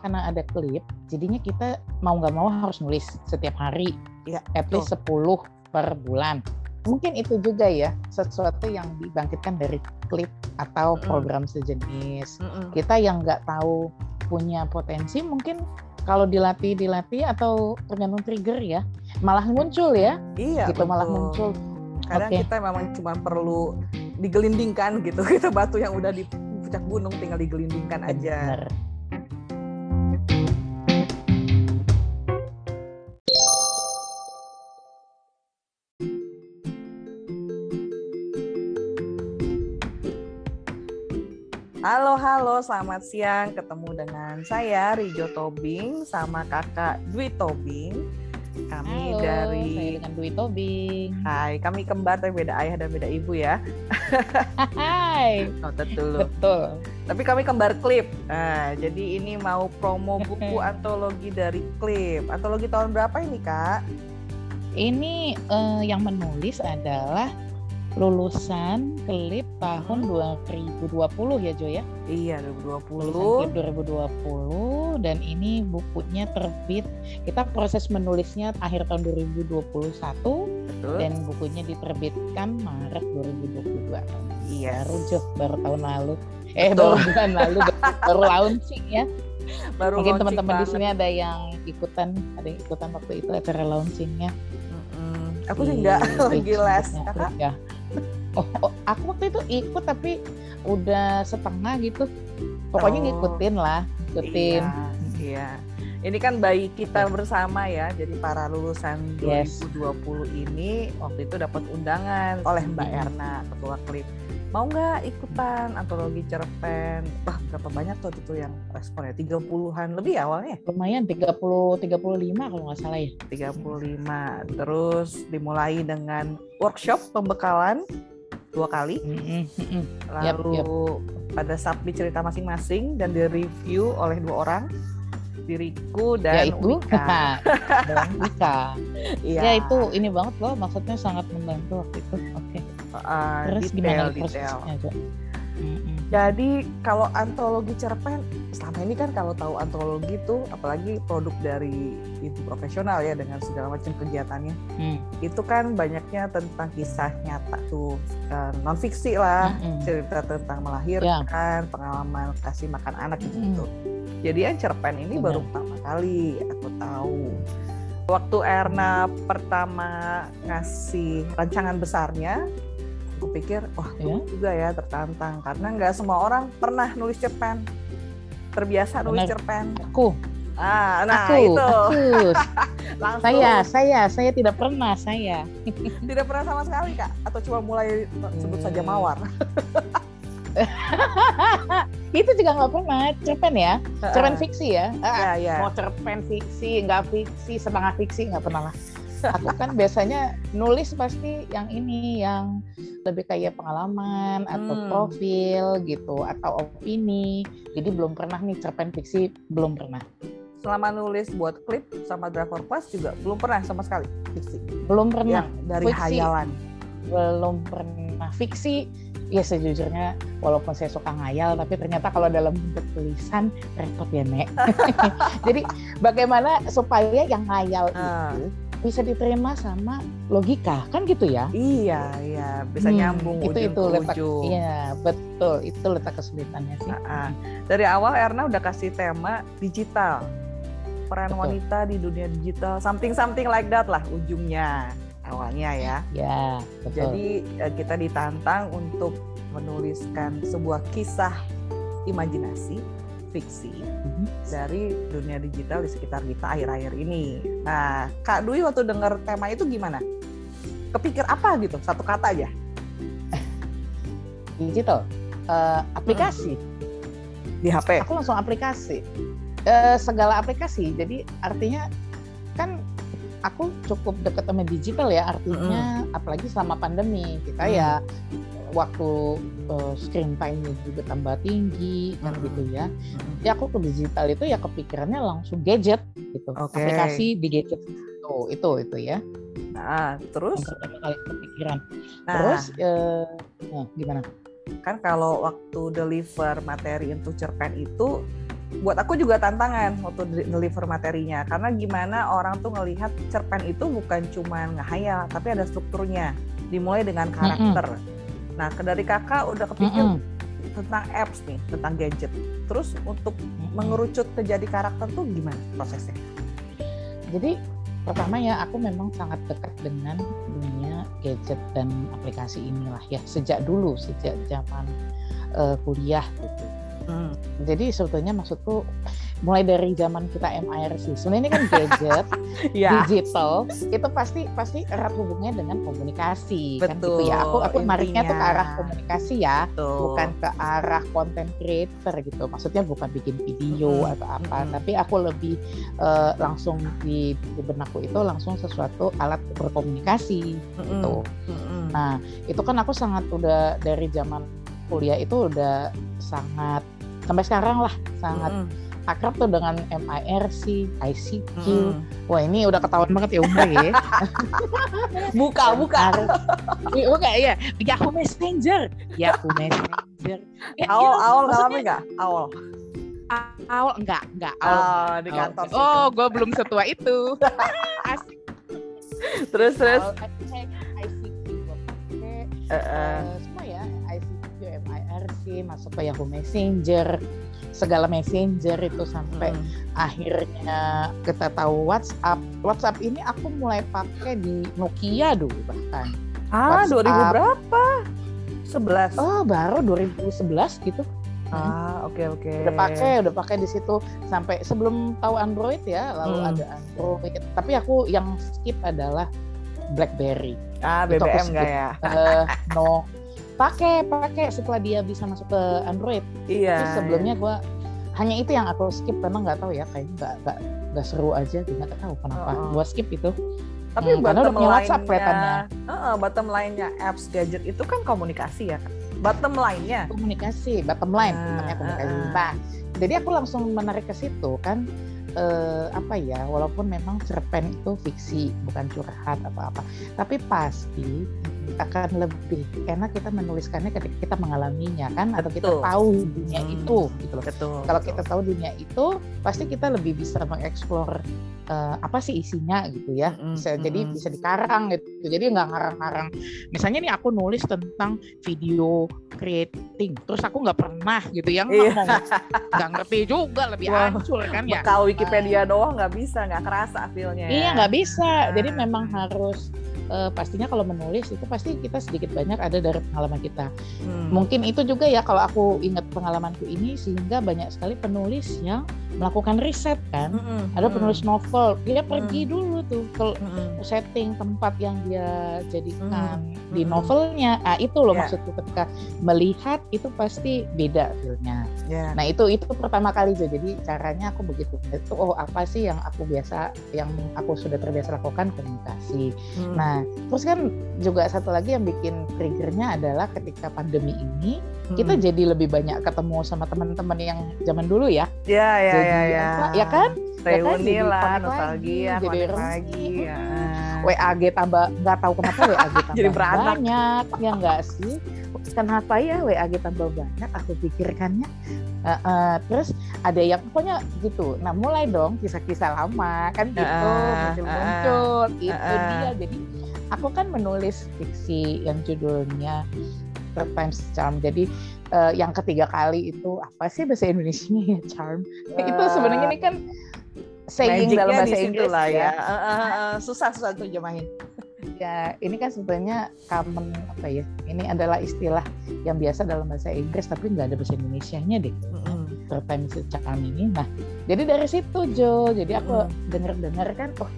karena ada klip, jadinya kita mau nggak mau harus nulis setiap hari, Iya, at least 10 per bulan. Mungkin itu juga ya sesuatu yang dibangkitkan dari klip atau Mm-mm. program sejenis. Mm-mm. Kita yang nggak tahu punya potensi mungkin kalau dilatih dilatih atau tergantung trigger ya malah muncul ya Iya, gitu malah muncul Kadang Oke. kita memang cuma perlu digelindingkan gitu. Kita batu yang udah di puncak gunung tinggal digelindingkan aja. Bener. Halo, halo, selamat siang. Ketemu dengan saya Rijo Tobing sama kakak Dwi Tobing. Kami Halo, dari saya dengan Dwi Tobing. Hai, kami kembar tapi beda ayah dan beda ibu ya. Hai, Notet dulu. betul. Tapi kami kembar klip. Nah, jadi ini mau promo buku antologi dari klip. Antologi tahun berapa ini, Kak? Ini eh, yang menulis adalah lulusan klip tahun 2020 ya Jo ya. Iya, Lulusan 2020. klip 2020 dan ini bukunya terbit. Kita proses menulisnya akhir tahun 2021 Betul. dan bukunya diterbitkan Maret 2022. Iya, Baru Jo, baru tahun lalu. Eh, Betul. baru bulan lalu baru, launching ya. baru Mungkin teman-teman di sini ada yang ikutan, ada yang ikutan waktu itu acara launchingnya. Mm-mm. Aku sih enggak lagi page les. Kakak? Ya. Oh, oh, aku waktu itu ikut tapi udah setengah gitu. Pokoknya Oh. ngikutin lah, ngikutin. Iya, iya. Ini kan bayi kita bersama ya. Jadi para lulusan Yes. 2020 ini waktu itu dapat undangan oleh Mbak. Erna, ketua klip. Mau nggak ikutan antologi cerpen? Wah, berapa banyak tuh itu yang responnya? 30-an lebih ya awalnya. Lumayan 30 35 kalau nggak salah ya. 35. Terus dimulai dengan workshop pembekalan dua kali. Yap, Lalu yap. pada submit cerita masing-masing dan direview oleh dua orang. Diriku dan Yaitu Wika. dan Wika. Iya. Ya itu ini banget loh, maksudnya sangat membantu waktu itu. Oke. uh, Terus detail, gimana detail. prosesnya? Mm-mm. Jadi kalau antologi cerpen selama ini kan kalau tahu antologi itu apalagi produk dari itu profesional ya dengan segala macam kegiatannya Hmm. Itu kan banyaknya tentang kisah nyata tuh non fiksi lah Mm-mm. cerita tentang melahirkan pengalaman kasih makan anak gitu gitu. Jadi yang cerpen ini Benar. baru pertama kali aku tahu. Waktu Erna pertama ngasih rancangan besarnya, aku pikir wah Ya. aku juga ya tertantang karena nggak semua orang pernah nulis cerpen, terbiasa nulis cerpen. Aku, Ah, nah aku, itu aku. langsung saya, saya, saya tidak pernah saya. tidak pernah sama sekali kak, atau cuma mulai sebut saja Hmm. mawar. itu juga nggak pernah cerpen ya cerpen fiksi ya Ah, Ya ya. mau cerpen fiksi nggak fiksi setengah fiksi nggak pernah lah aku kan biasanya nulis pasti yang ini yang lebih kayak pengalaman atau Hmm. profil gitu atau opini jadi belum pernah nih cerpen fiksi belum pernah Selama nulis buat klip sama Driver Plus juga belum pernah sama sekali fiksi. belum pernah Yang dari Fiksi. hayalan. belum pernah fiksi ya sejujurnya walaupun saya suka ngayal tapi ternyata kalau dalam bentuk tulisan repot ya nek jadi bagaimana supaya yang ngayal Ah. itu bisa diterima sama logika kan gitu ya Iya, iya, bisa Hmm, nyambung itu ujung itu letak ujung. iya betul itu letak kesulitannya sih Ah, ah. Dari awal Erna udah kasih tema digital. Peran Betul. wanita di dunia digital, something something like that lah ujungnya awalnya ya. ya betul Jadi eh, kita ditantang untuk menuliskan sebuah kisah imajinasi fiksi Mhm. dari dunia digital di sekitar kita akhir-akhir ini. Nah, Kak Dwi waktu dengar tema itu gimana? Kepikir apa gitu? Satu kata aja. digital Eh, aplikasi di HP. aku langsung aplikasi Eh, segala aplikasi. Jadi artinya kan aku cukup dekat sama digital ya artinya apalagi selama pandemi kita Mm. ya waktu eh, screen time juga tambah tinggi kan Mm. gitu ya. Ya aku ke digital itu ya kepikirannya langsung gadget gitu. Oke. aplikasi di gadget. Itu itu itu ya. Nah, terus? Yang pertama kali kepikiran. Nah, terus eh, nah, gimana? Kan kalau waktu deliver materi untuk cerpen itu buat aku juga tantangan waktu deliver materinya karena gimana orang tuh ngelihat cerpen itu bukan cuma ngehayal tapi ada strukturnya dimulai dengan karakter. Mm -hmm. Nah dari kakak udah kepikir mm -hmm. tentang apps nih tentang gadget. Terus untuk mm -hmm. mengerucut ke jadi karakter tuh gimana prosesnya? Jadi pertama ya aku memang sangat dekat dengan dunia gadget dan aplikasi inilah ya sejak dulu sejak zaman uh, kuliah gitu Hmm. Jadi sebetulnya maksudku mulai dari zaman kita MIRC, sebenarnya ini kan gadget, yeah. digital, itu pasti pasti erat hubungnya dengan komunikasi Betul, kan gitu ya. Aku aku marinya tuh ke arah komunikasi ya, Betul. bukan ke arah content creator gitu. Maksudnya bukan bikin video hmm. atau apa, hmm. tapi aku lebih uh, langsung di, di benakku itu langsung sesuatu alat berkomunikasi hmm. gitu. Hmm. Nah itu kan aku sangat udah dari zaman kuliah itu udah sangat sampai sekarang lah sangat mm -hmm. akrab tuh dengan MIRC, ICQ. Mm. Wah ini udah ketahuan banget ya umur ya. buka, buka. buka ya. Yahoo Messenger. Yahoo Messenger. Ya, awal, gitu. awal ngalamin nggak? Awal. Awal enggak, enggak. Awal. Oh, di kantor. Oh, oh gue belum setua itu. Asik. Terus, terus. ICQ. Uh, uh. Masuk ke Yahoo Messenger segala messenger itu sampai hmm. akhirnya kita tahu WhatsApp. WhatsApp ini aku mulai pakai di Nokia dulu bahkan. Ah, WhatsApp. 2000 berapa? 11. Oh, baru 2011 gitu. Ah, oke okay, oke. Okay. Udah pakai, udah pakai di situ sampai sebelum tahu Android ya, lalu hmm. ada Android. Tapi aku yang skip adalah BlackBerry. Ah, BBM enggak ya? Uh, no, pakai pakai setelah dia bisa masuk ke Android. Iya Terus sebelumnya gue hanya itu yang aku skip karena nggak tahu ya kayaknya nggak nggak nggak seru aja nggak tahu kenapa oh. gue skip itu. Tapi hmm, bottom line-nya uh, bottom line-nya apps gadget itu kan komunikasi ya bottom line-nya. Komunikasi bottom line uh, komunikasi uh, uh. jadi aku langsung menarik ke situ kan uh, apa ya walaupun memang cerpen itu fiksi bukan curhat atau apa tapi pasti akan lebih enak kita menuliskannya ketika kita mengalaminya kan atau kita tahu dunia hmm. itu gitu loh. Betul. Kalau kita tahu dunia itu pasti kita lebih bisa mengeksplor uh, apa sih isinya gitu ya. Bisa hmm. jadi bisa dikarang gitu. Jadi nggak ngarang-ngarang. Misalnya nih aku nulis tentang video creating, terus aku nggak pernah gitu yang iya. ngomong nggak ngerti juga lebih wow. hancur kan ya. Kalau Wikipedia uh, doang nggak bisa, nggak kerasa feelnya. Iya nggak bisa. Jadi memang harus uh, pastinya kalau menulis itu pasti kita sedikit banyak ada dari pengalaman kita. Hmm. Mungkin itu juga ya kalau aku ingat pengalamanku ini sehingga banyak sekali penulis yang melakukan riset kan. Hmm. Ada hmm. penulis novel, dia hmm. pergi dulu tuh ke hmm. setting tempat yang dia jadikan hmm. di novelnya. Ah itu loh yeah. maksudku ketika melihat itu pasti beda feelnya. Yeah. Nah itu itu pertama kali tuh. Jadi caranya aku begitu. Itu oh apa sih yang aku biasa yang aku sudah terbiasa lakukan komunikasi. Hmm. Nah terus kan juga satu lagi yang bikin triggernya adalah ketika pandemi ini hmm. kita jadi lebih banyak ketemu sama teman-teman yang zaman dulu ya. Iya iya iya. Ya, ya kan? Reuni ya kan? lah, nostalgia, lagi, jadi lagi. Ya. WAG tambah nggak tahu kenapa WAG tambah jadi banyak ya enggak sih? Kenapa ya WAG tambah banyak? Aku pikirkannya. Uh, uh, terus ada yang pokoknya gitu. Nah mulai dong kisah-kisah lama kan gitu muncul-muncul. Uh, uh, itu uh, dia. Jadi aku kan menulis fiksi yang judulnya Third Times Charm. Jadi uh, yang ketiga kali itu apa sih bahasa Indonesia ya Charm? Uh, itu sebenarnya ini kan saying dalam bahasa Inggris lah ya. ya. Uh, uh, uh, susah susah tuh jemahin. Ya ini kan sebetulnya common apa ya? Ini adalah istilah yang biasa dalam bahasa Inggris tapi nggak ada bahasa Indonesia-nya deh. Mm -hmm. Charm ini. Nah jadi dari situ Jo. Jadi aku mm dengar-dengar kan, oh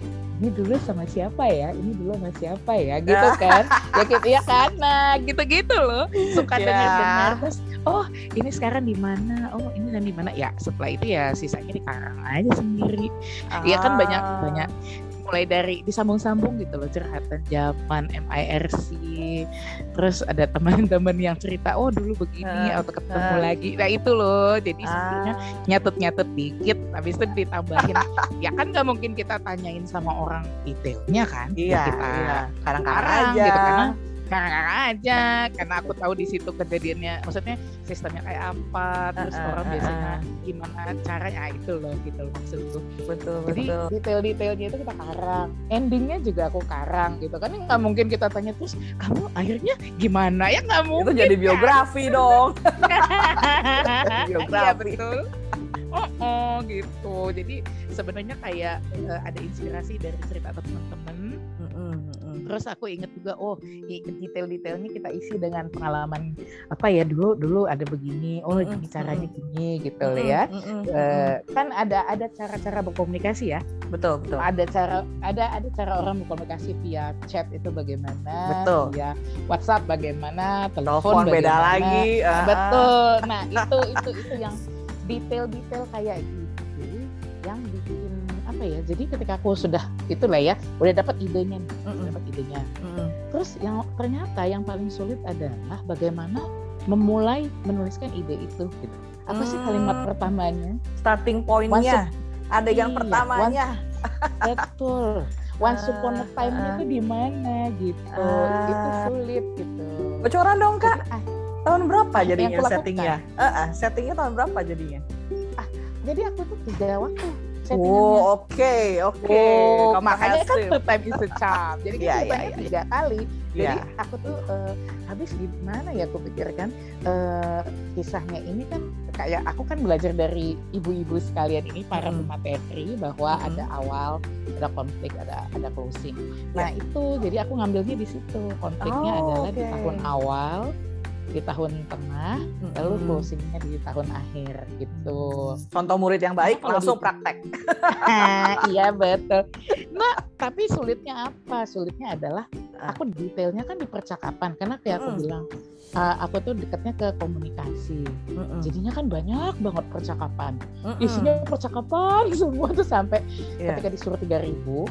ini dulu sama siapa ya ini dulu sama siapa ya gitu kan ya gitu ya kan nah gitu-gitu loh suka yeah. dengar-dengar terus oh ini sekarang di mana oh ini dan di mana ya setelah itu ya sisanya dikarang aja sendiri Iya kan banyak banyak mulai dari disambung-sambung gitu loh curhatan zaman MIRC terus ada teman-teman yang cerita oh dulu begini uh, atau ketemu uh, lagi. Nah itu loh jadi uh, sebenarnya nyatut-nyatut dikit habis itu ditambahin. Ya kan nggak mungkin kita tanyain sama orang detailnya kan? Iya, kita iya. kadang-kadang aja. gitu karena ngakak aja karena aku tahu di situ kejadiannya maksudnya sistemnya kayak apa terus Uh, uh, orang uh, biasanya uh. gimana caranya Ah, itu loh gitu loh maksudku betul jadi betul detail-detailnya itu kita karang endingnya juga aku karang gitu kan nggak mungkin kita tanya terus kamu akhirnya gimana ya nggak itu mungkin jadi kan? biografi dong iya Biografi. betul oh, oh gitu jadi sebenarnya kayak eh, ada inspirasi dari cerita teman-teman. Terus aku inget juga oh detail-detailnya kita isi dengan pengalaman apa ya dulu dulu ada begini oh Mm-mm, gini caranya gini gitu loh Mm-mm, ya mm-mm, Eh, kan ada ada cara-cara berkomunikasi ya betul betul ada cara ada ada cara orang berkomunikasi via chat itu bagaimana Betul. via WhatsApp bagaimana telepon telepon beda bagaimana. lagi ah, ah. betul nah itu itu itu yang detail-detail kayak gitu apa ya jadi ketika aku sudah itulah ya udah dapat idenya nih Mm-mm, udah dapat idenya. Mm-mm. terus yang ternyata yang paling sulit adalah bagaimana memulai menuliskan ide itu gitu. Apa sih kalimat Hmm. pertamanya? Starting pointnya. Adegan Iya, pertamanya. Betul. Once upon a time-nya Ah, tuh di mana gitu. Ah. Itu sulit gitu. bocoran dong kak. Jadi, ah, tahun berapa jadinya settingnya? Eh, eh, settingnya tahun berapa jadinya? Jadi aku tuh tiga waktu oh settingannya. oke oke Oh, makanya kan two time is a charm. Jadi Iya, kan iya, ditanya iya. tiga kali. Jadi Iya. aku tuh eh, habis gimana ya aku pikirkan eh, kisahnya ini kan kayak aku kan belajar dari ibu-ibu sekalian ini para Mm. pemateri bahwa Mm. ada awal, ada konflik, ada ada closing. Nah Ya. itu jadi aku ngambilnya di situ. Konfliknya Oh, adalah di oke. tahun awal, di tahun tengah, lalu Mm-mm. closingnya di tahun akhir gitu. contoh murid yang baik Kalau langsung di- praktek iya betul. Nah, tapi sulitnya apa? Sulitnya adalah Ah. aku detailnya kan di percakapan karena kayak aku Mm. bilang uh, aku tuh dekatnya ke komunikasi. Mm-mm. Jadinya kan banyak banget percakapan. Mm-mm. Isinya percakapan semua tuh sampai Iya. ketika disuruh 3000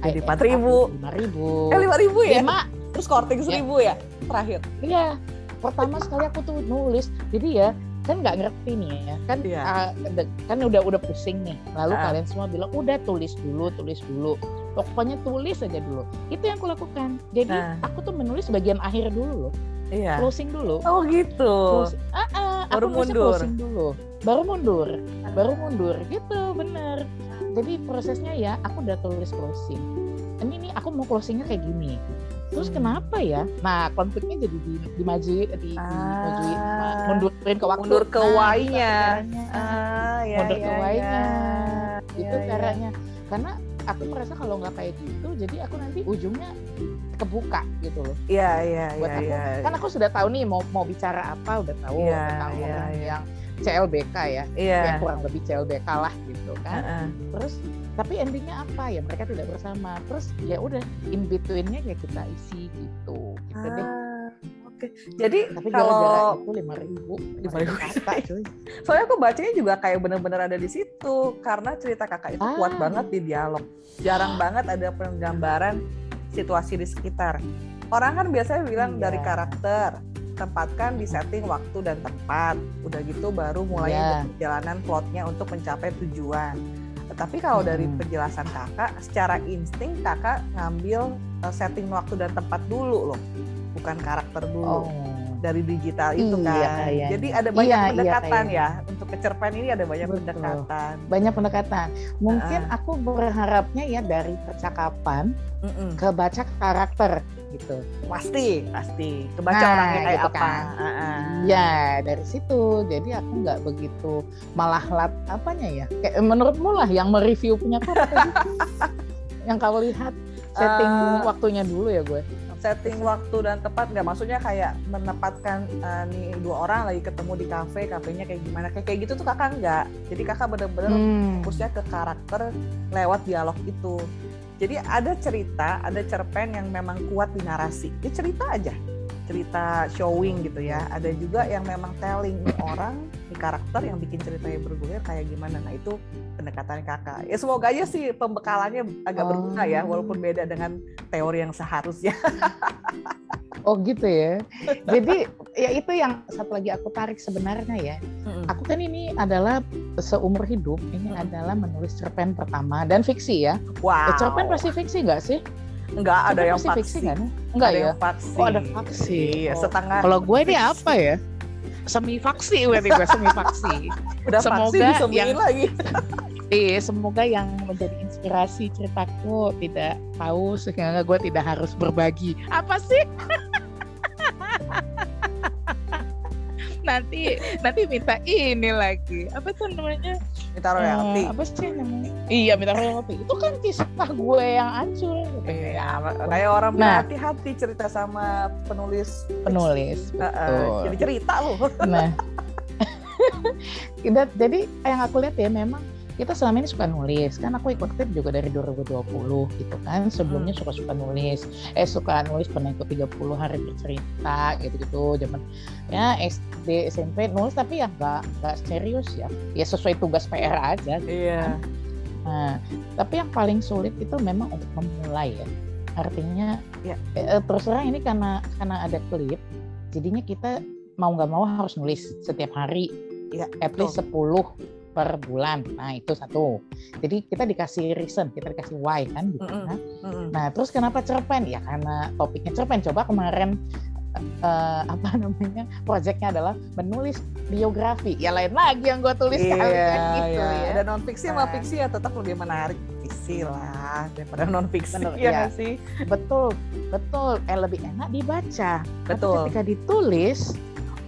Jadi 4.000. 5000. eh lima ribu ya Lima, terus korting seribu ya terakhir Iya, pertama sekali aku tuh nulis. Jadi ya kan nggak ngerti nih ya kan Iya. ah, de- kan udah udah pusing nih lalu Ah. kalian semua bilang udah tulis dulu tulis dulu pokoknya tulis aja dulu itu yang aku lakukan jadi Nah. aku tuh menulis bagian akhir dulu loh iya closing dulu oh gitu Close- ah, ah, Baru aku mundur. closing dulu baru mundur baru mundur gitu bener jadi prosesnya ya aku udah tulis closing ini nih aku mau closingnya kayak gini terus kenapa ya nah konfliknya jadi di dimajuin di, dimajuin Ah. mundurin ke waktu Mundur ke Nah, caranya. ah ya mundur ya, ke Y-nya ya. itu Ya, ya. caranya karena aku merasa kalau nggak kayak gitu jadi aku nanti ujungnya kebuka gitu loh Iya iya iya iya. kan aku sudah tahu nih mau mau bicara apa udah tahu Iya, tentang orang iya. CLBK ya Iya. yang kurang lebih CLBK lah gitu kan Heeh. terus tapi endingnya apa ya mereka tidak bersama terus ya udah in betweennya ya kita isi gitu gitu deh Ah, Oke. Jadi tapi kalau itu lima ribu Lima ribu. kata cuy soalnya aku bacanya juga kayak bener-bener ada di situ karena cerita kakak itu kuat Ah. banget di dialog. Jarang banget ada penggambaran situasi di sekitar. Orang kan biasanya bilang Iya. dari karakter, tempatkan di setting waktu dan tempat. Udah gitu baru mulai Iya. perjalanan plotnya untuk mencapai tujuan. Tetapi kalau dari Hmm. penjelasan kakak, secara insting kakak ngambil uh, setting waktu dan tempat dulu loh, bukan karakter dulu oh dari digital itu Iya, kan. kayaknya. Jadi ada banyak Iya, iya, pendekatan kayaknya. ya. Untuk kecerpen ini ada banyak Betul. pendekatan. banyak pendekatan mungkin Ah. aku berharapnya ya dari percakapan Mm-mm. ke baca karakter gitu Pasti, pasti. Kebaca Nah, orangnya kayak gitu apa. kan. Ah-ah. Ya dari situ, jadi aku nggak begitu malah lat apanya ya. Kayak menurutmu lah yang mereview punya tadi? yang kau lihat setting Eh, waktunya dulu ya gue. Setting waktu dan tepat nggak maksudnya kayak menempatkan eh, nih dua orang lagi ketemu di kafe, kafenya kayak gimana kayak kayak gitu tuh kakak nggak. Jadi kakak bener-bener Hmm. fokusnya ke karakter lewat dialog itu. Jadi ada cerita, ada cerpen yang memang kuat di narasi. Ya cerita aja, cerita showing gitu ya. Ada juga yang memang telling nih orang, di karakter yang bikin ceritanya bergulir kayak gimana. Nah itu pendekatan kakak. Ya semoga aja sih pembekalannya agak berguna ya, Oh. walaupun beda dengan teori yang seharusnya. Oh gitu ya. Jadi ya itu yang satu lagi aku tarik sebenarnya ya. Aku kan ini adalah seumur hidup ini Mm. adalah menulis cerpen pertama dan fiksi ya. Wow. Ya, cerpen pasti fiksi nggak sih? Enggak ada yang faksi. kan? Enggak ada ya? faksi. Oh ada faksi. Iya, Oh. setengah. Kalau gue ini apa ya? Semi faksi berarti gue semi faksi. udah faksi semoga disembunyiin yang- lagi. Iya, semoga yang menjadi inspirasi ceritaku tidak tahu sehingga gue tidak harus berbagi. Apa sih? nanti nanti minta ini lagi. Apa tuh namanya? Minta royalti. Eh, apa sih namanya? Iya, minta royalti. Itu kan kisah gue yang hancur. gitu. Iya, kayak orang Nah. hati-hati cerita sama penulis Penulis. Eh, eh, betul. jadi cerita loh. Nah, kita- jadi yang aku lihat ya memang kita selama ini suka nulis kan aku ikut klip juga dari 2020 gitu kan sebelumnya suka suka nulis eh suka nulis pernah ikut 30 hari bercerita gitu gitu zaman ya SD SMP nulis tapi ya nggak nggak serius ya ya sesuai tugas PR aja gitu. Iya. Nah, tapi yang paling sulit itu memang untuk memulai ya. Artinya Ya. eh, terus terang ini karena karena ada klip, jadinya kita mau nggak mau harus nulis setiap hari, Iya, at least 10 per bulan. Nah itu satu. Jadi kita dikasih reason, kita dikasih why kan gitu. Nah, Mm-mm. Nah, terus kenapa cerpen? Ya karena topiknya cerpen. Coba kemarin eh, apa namanya? Proyeknya adalah menulis biografi. Ya lain lagi yang gue tulis Iya, kalian gitu iya. ya. Ada non fiksi sama Nah. fiksi ya tetap lebih menarik fiksi lah daripada non fiksi Bener, ya iya. nggak sih? Betul, betul. Eh lebih enak dibaca. Tapi Betul. ketika ditulis,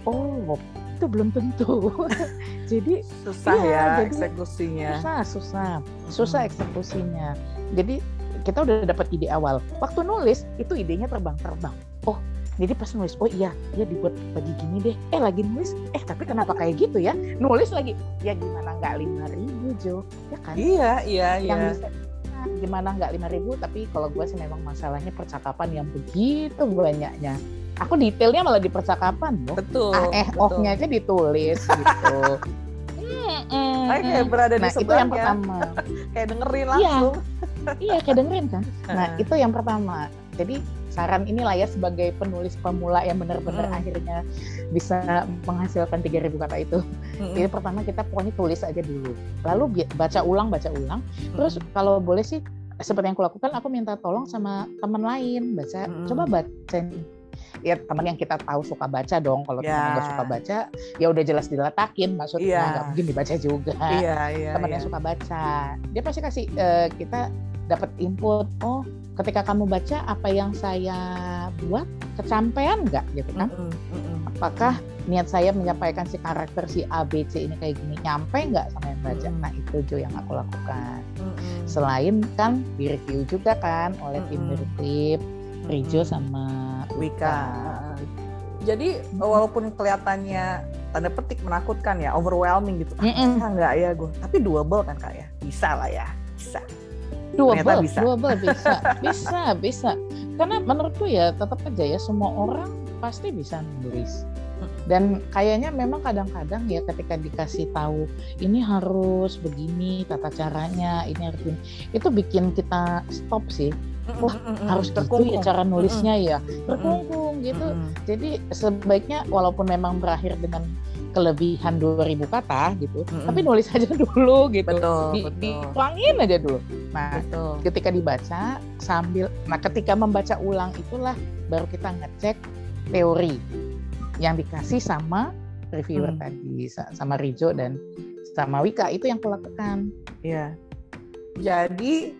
oh itu belum tentu. Jadi Susah Iya, ya jadi- eksekusinya. susah, susah, susah eksekusinya. Jadi kita udah dapat ide awal. Waktu nulis itu idenya terbang-terbang. Oh, jadi pas nulis, oh iya, dia dibuat bagi gini deh. Eh lagi nulis, eh tapi kenapa kayak gitu ya? Nulis lagi, ya gimana nggak lima ribu Jo, ya kan? Iya, iya, yang iya. bisa gimana nggak lima ribu tapi kalau gue sih memang masalahnya percakapan yang begitu banyaknya aku detailnya malah di percakapan loh Betul. ah eh betul. ohnya aja ditulis gitu Hmm, hmm, Kayak kayak berada nah di itu yang pertama kayak dengerin Iya. langsung. iya kayak dengerin kan nah itu yang pertama jadi saran inilah ya sebagai penulis pemula yang benar-benar Mm. akhirnya bisa menghasilkan 3000 kata itu Mm-mm. Jadi pertama kita pokoknya tulis aja dulu. Lalu bi- baca ulang, baca ulang. Terus kalau boleh sih seperti yang aku lakukan, aku minta tolong sama teman lain baca. Mm. Coba bacain. Ya teman yang kita tahu suka baca dong. Kalau teman yang Ya. nggak suka baca, ya udah jelas diletakin. Maksudnya Iya. nggak mungkin dibaca juga. Iya, iya. teman iya. yang suka baca, dia pasti kasih eh, kita dapat input. Oh, ketika kamu baca apa yang saya buat kecapean nggak gitu kan? Mm-mm, mm-mm. Apakah niat saya menyampaikan si karakter si A B C ini kayak gini nyampe nggak sama yang baca Mm. nah itu Jo yang aku lakukan Mm-mm. selain kan di review juga kan oleh tim Mm-mm. dari klip Rijo Mm-mm. sama Wika. Jadi walaupun kelihatannya tanda petik menakutkan ya, overwhelming gitu. Ah, Mm-mm. bisa nggak ya gue? Tapi doable kan kak ya? Bisa lah ya, bisa. Ternyata bisa. double bisa bisa bisa karena menurutku ya tetap aja ya semua orang pasti bisa nulis. Dan kayaknya memang kadang-kadang ya ketika dikasih tahu ini harus begini tata caranya ini harus begini itu bikin kita stop sih. Wah, Mm-mm, harus gitu terkungkung. ya cara nulisnya ya. Terkungkung gitu. Jadi sebaiknya walaupun memang berakhir dengan kelebihan 2000 kata gitu tapi nulis aja dulu gitu. Betul, di, betul. dituangin aja dulu. Nah Betul. ketika dibaca sambil nah ketika membaca ulang itulah baru kita ngecek teori yang dikasih sama reviewer Hmm. tadi sa- sama Rijo dan sama Wika itu yang kulakukan Iya. Jadi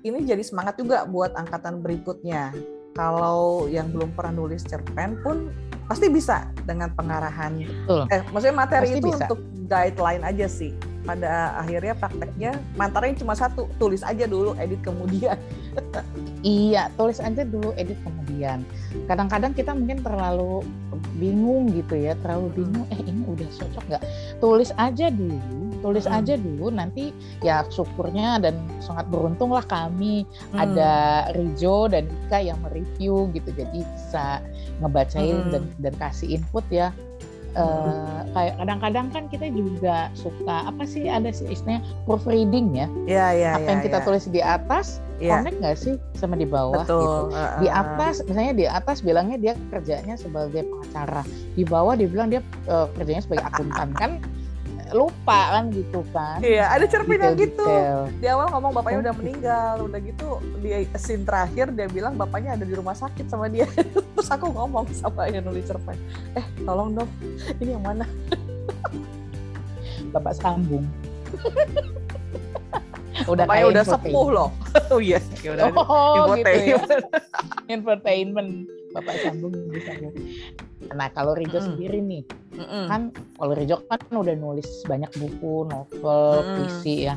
ini jadi semangat juga buat angkatan berikutnya. Kalau yang belum pernah nulis cerpen pun pasti bisa dengan pengarahan. Betul. Eh, maksudnya materi Pasti itu bisa. untuk guideline aja sih. Pada akhirnya prakteknya mantarnya cuma satu, tulis aja dulu, edit kemudian. Iya, tulis aja dulu, edit kemudian. Kadang-kadang kita mungkin terlalu bingung gitu ya, terlalu bingung. Eh ini udah cocok nggak? Tulis aja dulu, tulis Mm. aja dulu. Nanti ya syukurnya dan sangat beruntunglah kami Hmm. ada Rijo dan Ika yang mereview gitu, jadi bisa ngebacain Mm. dan dan kasih input ya. Eh, kayak kadang-kadang kan kita juga suka apa sih ada sih istilahnya proofreading ya? Ya, ya, apa ya, yang kita ya. tulis di atas Ya, connect nggak sih sama di bawah gitu? betul. Uh, di uh, atas misalnya di atas bilangnya dia kerjanya sebagai pengacara. Di bawah dia bilang dia eh, kerjanya sebagai akuntan. Kan lupa kan gitu kan. Iya ada cerpen yang gitu. Di awal ngomong bapaknya udah meninggal udah gitu di scene terakhir dia bilang bapaknya ada di rumah sakit sama dia. Terus aku ngomong sama yang nulis cerpen eh tolong dong ini yang mana? Bapak sambung. Udah bapaknya kayak udah infotainment. sepuh loh. Oh iya. Ya udah oh gitu ya. Infotainment. Bapak sambung bisa ya. nah kalau Rijo Mm-mm. sendiri nih Mm-mm. kan kalau Rijo kan udah nulis banyak buku novel Mm-mm. puisi ya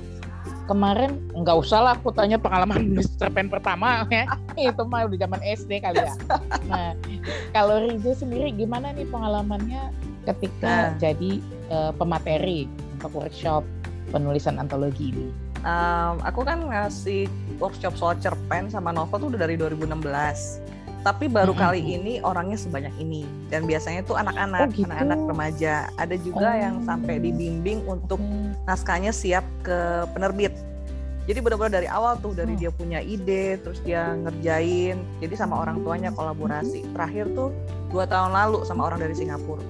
kemarin nggak usah lah aku tanya pengalaman nulis cerpen pertama ya itu mah udah zaman SD kali ya nah kalau Rijo sendiri gimana nih pengalamannya ketika Nah. jadi eh, pemateri untuk workshop penulisan antologi ini Um, aku kan ngasih workshop soal cerpen sama novel tuh udah dari 2016 tapi baru Mm-mm. kali ini orangnya sebanyak ini dan biasanya tuh anak-anak Oh, gitu. anak-anak remaja ada juga yang Oh. sampai dibimbing untuk Hmm. naskahnya siap ke penerbit. Jadi benar-benar dari awal tuh dari Oh. dia punya ide, terus dia ngerjain. Jadi sama orang tuanya kolaborasi. Terakhir tuh dua tahun lalu sama orang dari Singapura.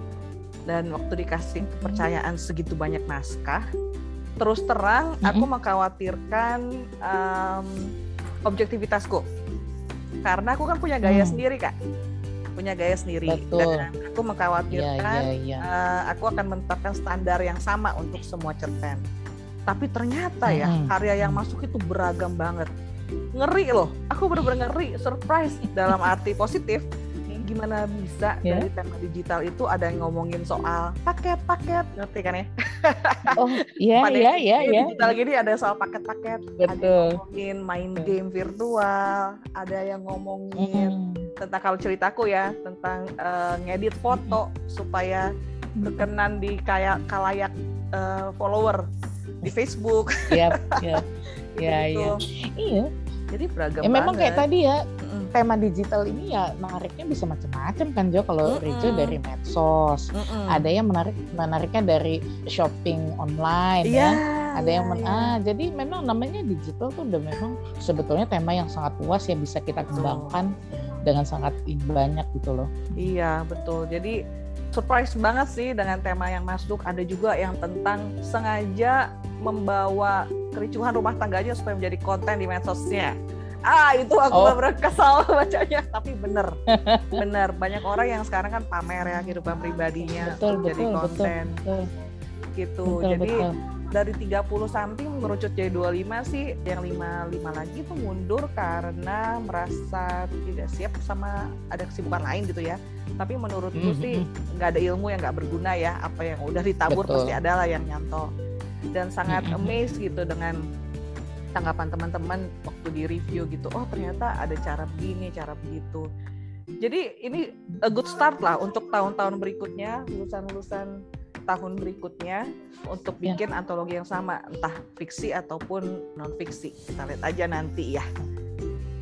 Dan waktu dikasih kepercayaan segitu banyak naskah, terus terang aku mengkhawatirkan em, objektivitasku. Karena aku kan punya gaya Hmm. sendiri kak, punya gaya sendiri. Betul. Dan aku mengkhawatirkan iya, iya. eh, aku akan menetapkan standar yang sama untuk semua cerpen. Tapi ternyata ya Mm-mm. karya yang masuk itu beragam banget. Ngeri loh, aku bener-bener ngeri, surprise dalam arti positif. Gimana bisa Ya. dari tema digital itu ada yang ngomongin soal paket-paket, ngerti kan ya? Oh, iya, iya, iya, iya. Digital gini ada soal paket-paket, ada yang ngomongin main game virtual, ada yang ngomongin Mm. tentang kalau ceritaku ya tentang eh, ngedit foto supaya berkenan di kayak kalayak eh, follower di Facebook Iya, iya. Iya, gitu. iya. Iya. Jadi beragam Ya memang kayak banget. tadi ya. Tema digital ini ya menariknya bisa macam-macam kan Jo kalau Mm-mm. Rijo dari medsos. Mm-mm. Ada yang menarik menariknya dari shopping online Iya. ya. Ada yang men- iya. ah jadi memang namanya digital tuh udah memang sebetulnya tema yang sangat luas yang bisa kita kembangkan dengan sangat banyak gitu loh. Iya betul. Jadi surprise banget sih dengan tema yang masuk. Ada juga yang tentang sengaja membawa kericuhan rumah tangganya supaya menjadi konten di medsosnya. Ah itu aku Oh. bener kesal bacanya. Tapi bener, bener banyak orang yang sekarang kan pamer ya kehidupan pribadinya Betul, untuk jadi betul, betul, konten betul. gitu. Betul, jadi betul. dari 30 something mengerucut jadi 25 sih yang 55 lagi tuh mundur karena merasa tidak siap sama ada kesibukan lain gitu ya tapi menurutku Mhm. sih nggak ada ilmu yang nggak berguna ya apa yang udah ditabur Betul. pasti ada lah yang nyantol dan sangat Mhm. amazed gitu dengan tanggapan teman-teman waktu di review gitu oh ternyata ada cara begini cara begitu jadi ini a good start lah untuk tahun-tahun berikutnya lulusan-lulusan tahun berikutnya untuk Ya. bikin antologi yang sama entah fiksi ataupun non fiksi kita lihat aja nanti ya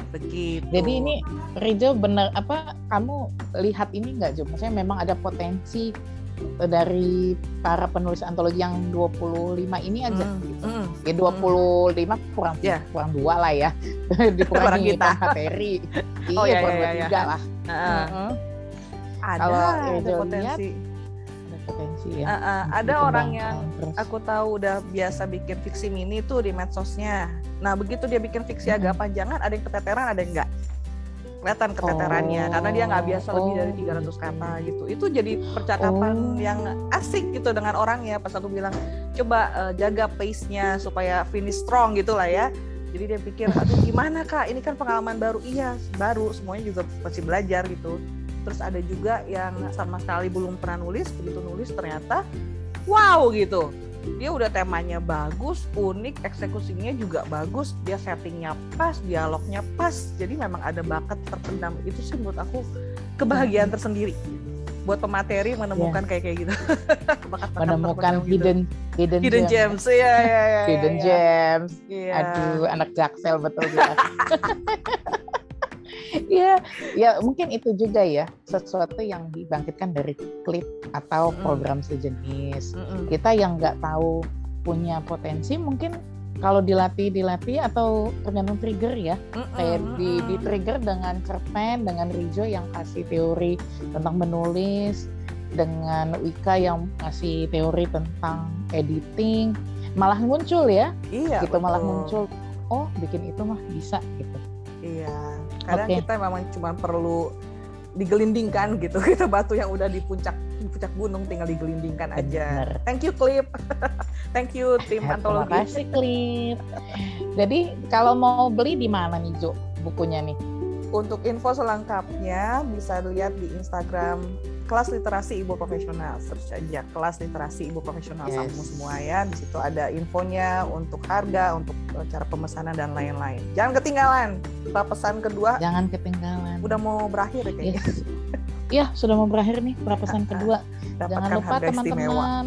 begitu Jadi ini Rijo benar apa kamu lihat ini nggak Jo? Maksudnya memang ada potensi dari para penulis antologi yang 25 ini aja Mm, gitu. mm. Ya 25 kurang Ya. kurang dua lah ya. Kurang Dikurangi kita. materi. Oh, iya, ya, kurang ya, dua ya. tiga lah. Heeh. Heeh. ada Kalau ada potensi Ada potensi ya. Heeh, ada orang yang terus. aku tahu udah biasa bikin fiksi mini tuh di medsosnya. Nah begitu dia bikin fiksi agak Mm-mm. panjangan, ada yang keteteran, ada yang enggak. Kelihatan keteterannya Oh, karena dia nggak biasa lebih dari oh, 300 gitu. kata gitu. Itu jadi percakapan Oh. yang asik gitu dengan orangnya. Pas aku bilang coba eh, jaga pace-nya supaya finish strong gitu lah ya. Jadi dia pikir, aduh gimana kak, ini kan pengalaman baru. Iya, baru, semuanya juga masih belajar gitu. Terus ada juga yang sama sekali belum pernah nulis, begitu nulis ternyata wow gitu. Dia udah temanya bagus, unik, eksekusinya juga bagus, dia settingnya pas, dialognya pas. Jadi memang ada bakat terpendam. Itu sih menurut aku kebahagiaan tersendiri buat pemateri menemukan kayak kayak gitu. Bakat-bakat menemukan terpendam gitu. hidden hidden, hidden gem. gems. Iya, iya, iya. Hidden iya. gems. Iya. Aduh, anak jaksel betul. Iya, ya mungkin itu juga ya sesuatu yang dibangkitkan dari klip atau program sejenis. Mm-mm. Kita yang nggak tahu punya potensi mungkin kalau dilatih dilatih atau tergantung trigger ya. Mm-mm, kayak di, di trigger dengan cerpen dengan Rijo yang kasih teori tentang menulis dengan Wika yang ngasih teori tentang editing malah muncul ya. Iya gitu malah muncul oh bikin itu mah bisa gitu. Iya kadang okay. kita memang cuma perlu digelindingkan gitu. Kita batu yang udah di puncak di puncak gunung tinggal digelindingkan aja. Bener. thank you clip thank you tim ya, antologi. terima kasih clip jadi kalau mau beli di mana nih Jo bukunya nih? Untuk info selengkapnya bisa lihat di Instagram kelas literasi ibu profesional. Search aja kelas literasi ibu profesional. Yes. sama semua ya. Di situ ada infonya untuk harga untuk cara pemesanan dan lain-lain. Jangan ketinggalan. Pesan kedua jangan ketinggalan. udah mau berakhir ya kayaknya. Yes. ya sudah mau berakhir nih pesan kedua. Jangan lupa teman-teman.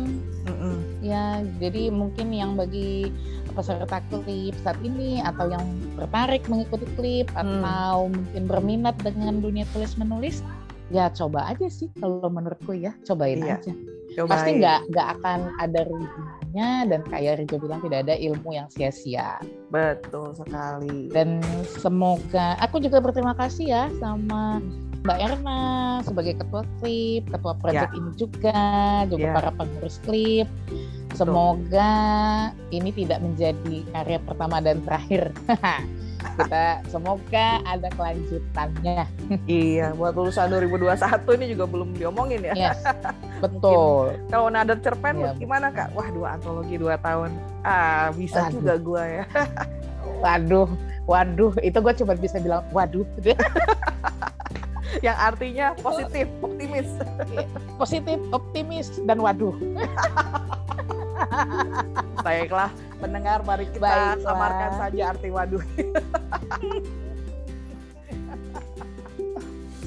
Ya jadi mungkin yang bagi peserta klip saat ini atau yang tertarik mengikuti klip hmm. atau mungkin berminat dengan dunia tulis menulis ya coba aja sih kalau menurutku ya cobain iya. aja cobain. pasti nggak nggak akan ada ruginya dan kayak Rijo bilang tidak ada ilmu yang sia-sia betul sekali dan semoga aku juga berterima kasih ya sama Mbak Erna sebagai ketua klip, ketua proyek ya. ini juga, juga ya. para pengurus klip. Semoga ini tidak menjadi karya pertama dan terakhir. kita semoga ada kelanjutannya. iya, buat lulusan 2021 ini juga belum diomongin ya. Yes, betul. kalau ada cerpen ya, gimana kak? Wah dua antologi dua tahun. Ah bisa waduh. juga gua ya. waduh, waduh, itu gue cuma bisa bilang waduh. Yang artinya positif, optimis. Iya, positif, optimis, dan waduh. Baiklah, pendengar mari kita Baiklah. samarkan saja arti waduh.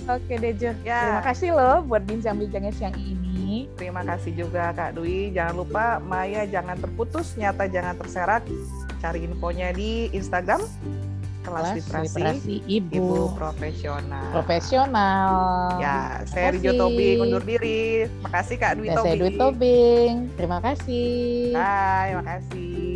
Oke Dejo, ya. terima kasih loh buat bincang-bincangnya siang ini. Terima kasih juga Kak Dwi. Jangan lupa Maya jangan terputus, nyata jangan terserak. Cari infonya di Instagram kelas, literasi, literasi ibu. ibu profesional. Profesional. Ya, saya Rijo Tobing undur diri. Makasih Kak Dwi Tobing. Saya Dwi Tobing. Terima kasih. Bye, makasih.